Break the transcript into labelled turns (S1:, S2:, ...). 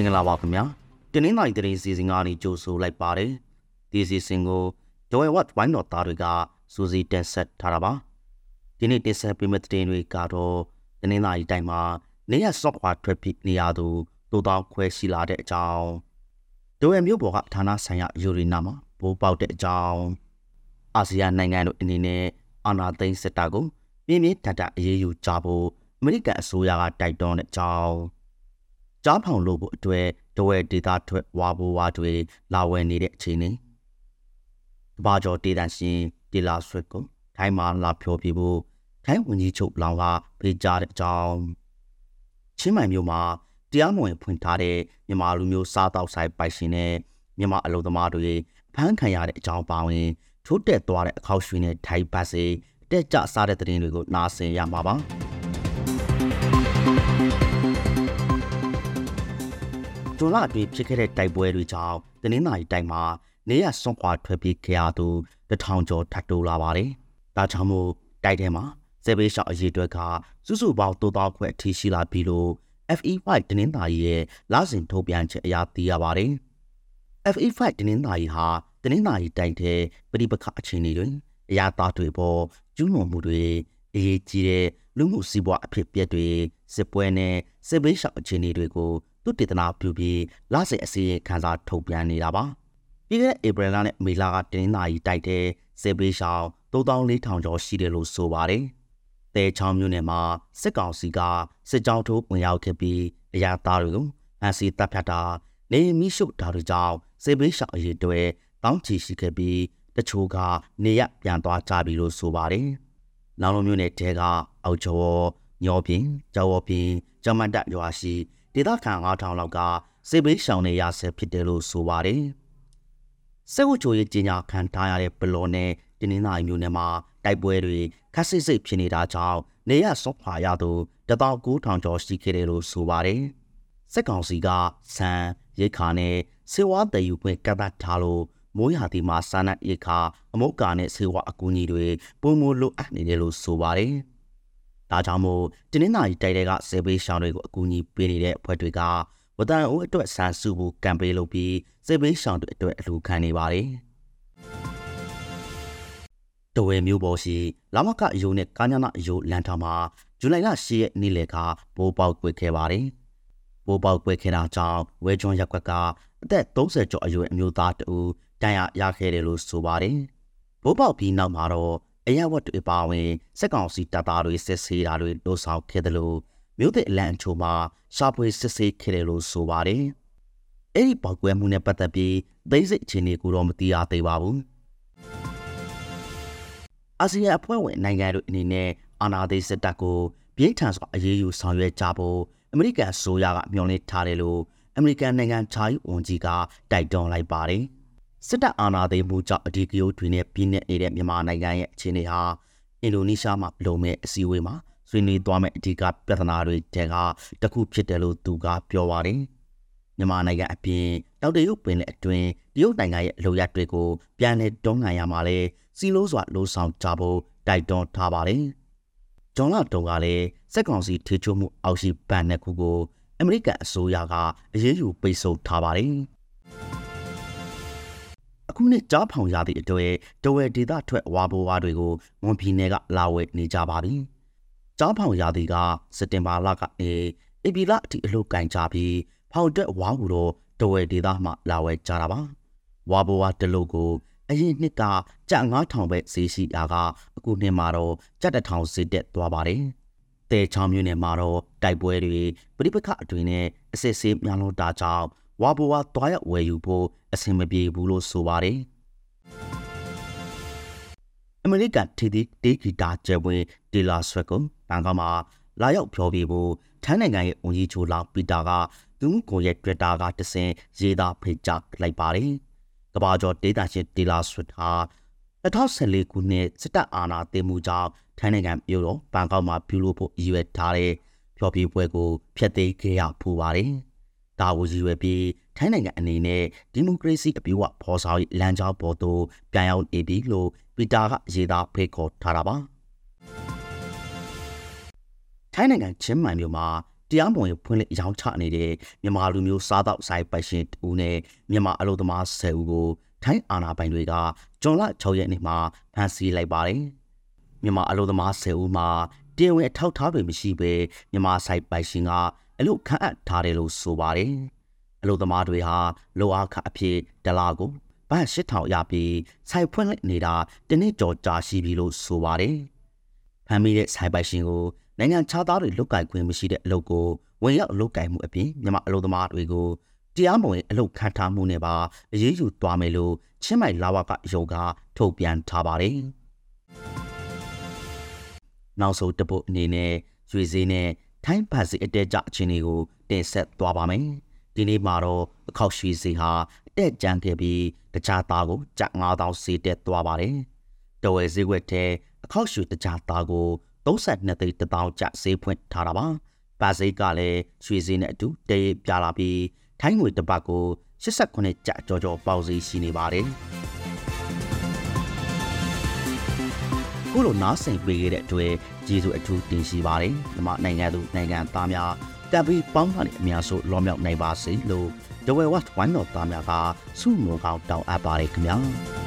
S1: င်္ဂလာပါခင်ဗျာတင်းနှင်းနိုင်တဲ့စီစဉ်ကနေကြိုဆိုလိုက်ပါတယ်ဒီစီစဉ်ကိုဂျိုဝဲဝတ်ဝိုင်းတော်သားတွေကစူစီတင်ဆက်ထားတာပါဒီနေ့တင်ဆက်ပေးမယ့်တဲ့တွေကတော့တင်းနှင်းနိုင်တိုင်းမှာနေရ software traffic နေရာသူတိုးတောင်းခွဲရှိလာတဲ့အကြောင်းဒိုဝဲမြို့ပေါ်ကဌာနဆိုင်ရာယူရီနာမှာဘိုးပေါက်တဲ့အကြောင်းအာဆီယံနိုင်ငံတို့အနေနဲ့အာဏာသိမ်းစစ်တပ်ကိုပြင်းပြင်းထန်ထန်အရေးယူကြဖို့အမေရိကန်အစိုးရကတိုက်တွန်းတဲ့အကြောင်း ကြားဖောင်လို့ဖို့အတွက်ဒဝဲဒေတာထွက်ဝါဘိုဝါတွေလာဝယ်နေတဲ့အခြေအနေကဘာကျော်ဒေတာရှင်တီလာဆွတ်ကိုထိုင်းမှာလာဖြောပြဖို့ထိုင်းဝန်ကြီးချုပ်လောင်ကပေးကြတဲ့အကြောင်းချင်းမိုင်မြို့မှာတရားမဝင်ဖွင့်ထားတဲ့မြန်မာလူမျိုးစားတောက်ဆိုင်ပိုင်ရှင်နဲ့မြန်မာအလုံသမားတွေဖမ်းခံရတဲ့အကြောင်းပါဝင် ထိုးတက်သွားတဲ့အခောက်ရွှေနဲ့ထိုင်ဘတ်စေတက်ကြစားတဲ့တဲ့ရင်တွေကိုနားဆင်ရမှာပါ ဇွန်လအတွင်းဖြစ်ခဲ့တဲ့တိုက်ပွဲတွေကြောင့်တနင်္လာရီတိုင်းမှာနေရစွန့်ခွာထွက်ပြေးခဲ့ရသူတထောင်ကျော်ထပ်တိုးလာပါတယ်။ဒါကြောင့်မို့တိုက်ထဲမှာစေဘေးရှောက်အရေးအတွက်ကစုစုပေါင်းတိုးတောက်ခွဲအထိရှိလာပြီလို့ FE5 တနင်္လာရီရဲ့လစဉ်ထုတ်ပြန်ချက်အရသိရပါတယ်။ FE5 တနင်္လာရီဟာတနင်္လာရီတိုင်းထဲပြိပခအခြေအနေတွင်အရာသားတွေပေါ်ကျူးလွန်မှုတွေအရေးကြီးတဲ့လူမှုစီးပွားအဖြစ်ပြက်တွေစစ်ပွဲနဲ့စစ်ဘေးရှောက်အခြေအနေတွေကိုသူတည်တနာပြုပြီးလစဉ်အစီရင်ခံစာထုတ်ပြန်နေတာပါပြီးခဲ့တဲ့ဧပြီလနဲ့မေလကတင်းနာရီတိုက်တဲ့စစ်ဘေးရှောင်3400ကျော်ရှိတယ်လို့ဆိုပါတယ်တဲချောင်းမြို့နယ်မှာစစ်ကောင်စီကစစ်ကြောင်းထိုးဝင်ရောက်ခဲ့ပြီးအရာသားတွေကိုအန်စီတပ်ဖြတ်တာနေမိရှုတာတို့ကြောင့်စစ်ဘေးရှောင်အရေးတွေတောင်းချီရှိခဲ့ပြီးတချို့ကနေရပြန်သွားကြပြီလို့ဆိုပါတယ်။နောင်လုံးမြို့နယ်တဲကအောက်ကျော်ညောပြင်းကျော်ပြင်းကျမတ်တရွာရှိ ဒေသခံ9000လောက်ကစစ်ဘေးရှောင်နေရဆဲဖြစ်တယ်လို့ဆိုပါတယ်။စစ်ဝချိုရေးကြီးညာခံထားရတဲ့ဘလော်နဲ့တင်းင်းသားမျိုးနယ်မှာတိုက်ပွဲတွေခက်ဆစ်စိတ်ဖြစ်နေတာကြောင့်နေရဆော့ဖာရသူ19000ကျော်ရှိခဲ့တယ်လို့ဆိုပါတယ်။စစ်ကောင်စီကဆန်ရိတ်ခါနဲ့စေဝါတည်ယူခွင့်ကတ်တ်ထားလို့မိုးရာသီမှာစာနတ်ရိတ်ခါအမုတ်ကာနဲ့စေဝါအကူအညီတွေပုံမလိုအပ်နေတယ်လို့ဆိုပါတယ်။ ဒါကြောင့်မို့တင်းနှင်းနာရီတိုက်တဲ့ကဆေးဘေးရှောင်းတွေကိုအကူအညီပေးနေတဲ့အဖွဲ့တွေကဝတန်အိုးအတွက်ဆန်စုဖို့ကမ်ပိန်းလုပ်ပြီးဆေးဘေးရှောင်းတွေအတွက်အလှူခံနေပါတယ်။တဝဲမျိုးပေါ်ရှိလာမကအယုံနဲ့ကာညာနာအယုံလန်ထောင်မှာဇူလိုင်လ10ရက်နေ့လယ်ကဘိုးပေါက်ကွေခဲ့ပါတယ်။ဘိုးပေါက်ကွေခဲ့တာကြောင့်ဝဲကျွန်းရက်ကွက်ကအသက်30ကျော်အရွယ်အမျိုးသားတူတန်ရရခဲ့တယ်လို့ဆိုပါတယ်။ဘိုးပေါက်ပြီးနောက်မှာတော့ အရဝတ်တွေပါဝင်စက်ကောင်စီတပ်သားတွေစစ်ဆေးတာတွေလှုပ်ဆောင်ခဲ့တယ်လို့မြို့သစ်အလံအချို့မှာရှာဖွေစစ်ဆေးခဲ့တယ်လို့ဆိုပါတယ်။အဲ့ဒီပောက်ကွဲမှုနဲ့ပတ်သက်ပြီးသိစိတ်အခြေအနေကိုတော့မသိရသေးပါဘူး။အာဆီယံအဖွဲ့ဝင်နိုင်ငံတို့အနေနဲ့အာဏာသိမ်းစစ်တပ်ကိုပြင်းထန်စွာအရေးယူဆောင်ရွက်ကြဖို့အမေရိကန်အစိုးရကမျှော်လင့်ထားတယ်လို့အမေရိကန်နိုင်ငံခြားရေးဝန်ကြီးကတိုက်တွန်းလိုက်ပါတယ်။ စစ်တပ်အာဏာသိမ်းမှုကြောင့်အဒီကယိုတွေနဲ့ပြည်내နေတဲ့မြန်မာနိုင်ငံရဲ့အခြေအနေဟာအင်ဒိုနီးရှားမှာလုံမဲ့အစည်းအဝေးမှာဆွေးနွေးသွားမယ့်အဓိကပြဿနာတွေတဲကတခုဖြစ်တယ်လို့သူကပြောပါတယ်။မြန်မာနိုင်ငံအပြင်တောက်တရုတ်ပင်လည်းအတွင်းတရုတ်နိုင်ငံရဲ့အလို့ရတွေကိုပြန်လည်တွန်းလှန်ရမှာလဲစီလို့စွာလှုံ့ဆော်ကြဖို့တိုက်တွန်းထားပါတယ်။ဂျွန်လာတုံကလည်းစက်ကောင်စီထေချိုးမှုအောက်ရှိဗန်နှစ်ခုကိုအမေရိကန်အစိုးရကအရေးယူပိတ်ဆို့ထားပါတယ်။ အခုနှစ်ကြားဖောင်ရသည့်အတွေ့တဝဲဒေတာထွက်ဝါဘိုဝါတွေကိုမွန်ပြည်နယ်ကလာဝဲနေကြပါပြီ။ကြားဖောင်ရသည့်ကစက်တင်ဘာလကနေဧပြီလအထိအလုပ်ကင်ကြပြီးဖောင်တက်ဝါဘူးတော့တဝဲဒေတာမှလာဝဲကြတာပါ။ဝါဘိုဝါတလုတ်ကိုအရင်နှစ်ကကြက်9000ပဲဈေးရှိတာကအခုနှစ်မှာတော့ကြက်1000ဈေးတက်သွားပါတယ်။တဲချောင်းမြို့နယ်မှာတော့တိုက်ပွဲတွေပြိပခအတွင်းနဲ့အစစ်ဆေးများလို့တာကြောင့်ဝါဘိုဝါတွားရဝယ်ယူဖို့ အဆင်မပြေဘူးလို့ဆိုပါတယ်အမေရိကန်တီတီတေဂီတာကျဲပွဲဒေလာဆွက်ကိုဘန်ကောက်မှာလာရောက်ပြောပြဖို့ထိုင်းနိုင်ငံရဲ့ဝန်ကြီးချုပ်လောင်ပီတာကသူ့ကိုရဲ့ Twitter ကတဆင်ရေးသားဖိတ်ကြားလိုက်ပါတယ်။ကဘာကျော်ဒေတာရှင်ဒေလာဆွက်ဟာ2014ခုနှစ်စစ်တပ်အာဏာသိမ်းမှုကြောင့်ထိုင်းနိုင်ငံမြို့တော်ဘန်ကောက်မှာပြုလုပ်ဖို့ရည်ရွယ်ထားတဲ့ဖျော်ဖြေပွဲကိုဖျက်သိမ်းခဲ့ရပူပါတယ်။ ဒါကိုရည်ရွယ်ပြီးထိုင်းနိုင်ငံအနေနဲ့ဒီမိုကရေစီအပြည့်အဝဖော်ဆောင်ရေးလမ်းကြောင်းပေါ်သို့ပြန်ရောက်နေပြီလို့ပီတာကရေးသားဖိတ်ခေါ်ထားတာပါထိုင်းနိုင်ငံချင်းမိုင်မြို့မှာတရားမဝင်ဖွင့်လှစ်ရောင်းချနေတဲ့မြန်မာလူမျိုးစားတော့ဆိုင်ပိုင်ရှင်တူနဲ့မြန်မာအလုပ်သမား10ဦးကိုထိုင်းအာဏာပိုင်တွေကဂျွန်လ6ရက်နေ့မှာဖမ်းဆီးလိုက်ပါတယ်မြန်မာအလုပ်သမား10ဦးမှာတရားဝင်အထောက်အထားတွေမရှိဘဲမြန်မာဆိုင်ပိုင်ရှင်က အလုပ်ခန့်အပ်ထားတယ်လို့ဆိုပါတယ်အလုပ်သမားတွေဟာလောအားခအဖြစ်ဒလာကိုဘတ်8000ရပြီးဆိုင်ဖွင့်လှစ်နေတာတနည်းကြော်ကြာရှိပြီလို့ဆိုပါတယ်ဖမ်းမိတဲ့ဆိုင်ပိုင်ရှင်ကိုနိုင်ငံခြားသားတွေလုတ်ကင်ခွင့်မရှိတဲ့အလုပ်ကိုဝင်ရောက်လုတ်ကင်မှုအပြင်မြန်မာအလုပ်သမားတွေကိုတရားမဝင်အလုပ်ခံထားမှုနဲ့ပါအရေးယူသွားမယ်လို့ချင်းမိုင်လာဝကယောဂထုတ်ပြန်ထားပါတယ်။နောက်ဆုံးတပုတ်အနေနဲ့ရွေစည်းနဲ့ ထိုင်းဘတ်စီအတဲကြအခြေအနေကိုတင်ဆက်သွားပါမယ်။ဒီနေ့မှာတော့အခောက်ရွှေစီဟာအတက်ကြမ်းခဲ့ပြီးတခြားသားကိုကြက်9000စီတက်သွားပါတယ်။တော်ဝဲဈေးကွက်ထဲအခောက်ရွှေတခြားသားကို32သိန်း1000ကျဈေးဖွင့်ထားတာပါ။ပါစိတ်ကလည်းရွှေဈေးနဲ့အတူတရေပြလာပြီးထိုင်းငွေတစ်ပတ်ကို89ကျကြောကြောပေါက်စီရှိနေပါတယ်။ ခုလိုနားဆင်ပေးခဲ့တဲ့အတွက်ကျေးဇူးအထူးတင်ရှိပါတယ်။ဒီမှာနိုင်ငံသူနိုင်ငံသားများတပ်ပြီးပေါင်းကနေအများဆုံးလောမြောက်နိုင်ပါစေလို့ဒဝဲဝတ်ဝိုင်းတော်သားများကဆုမွန်ကောင်းတောင်းအပ်ပါတယ်ခင်ဗျာ။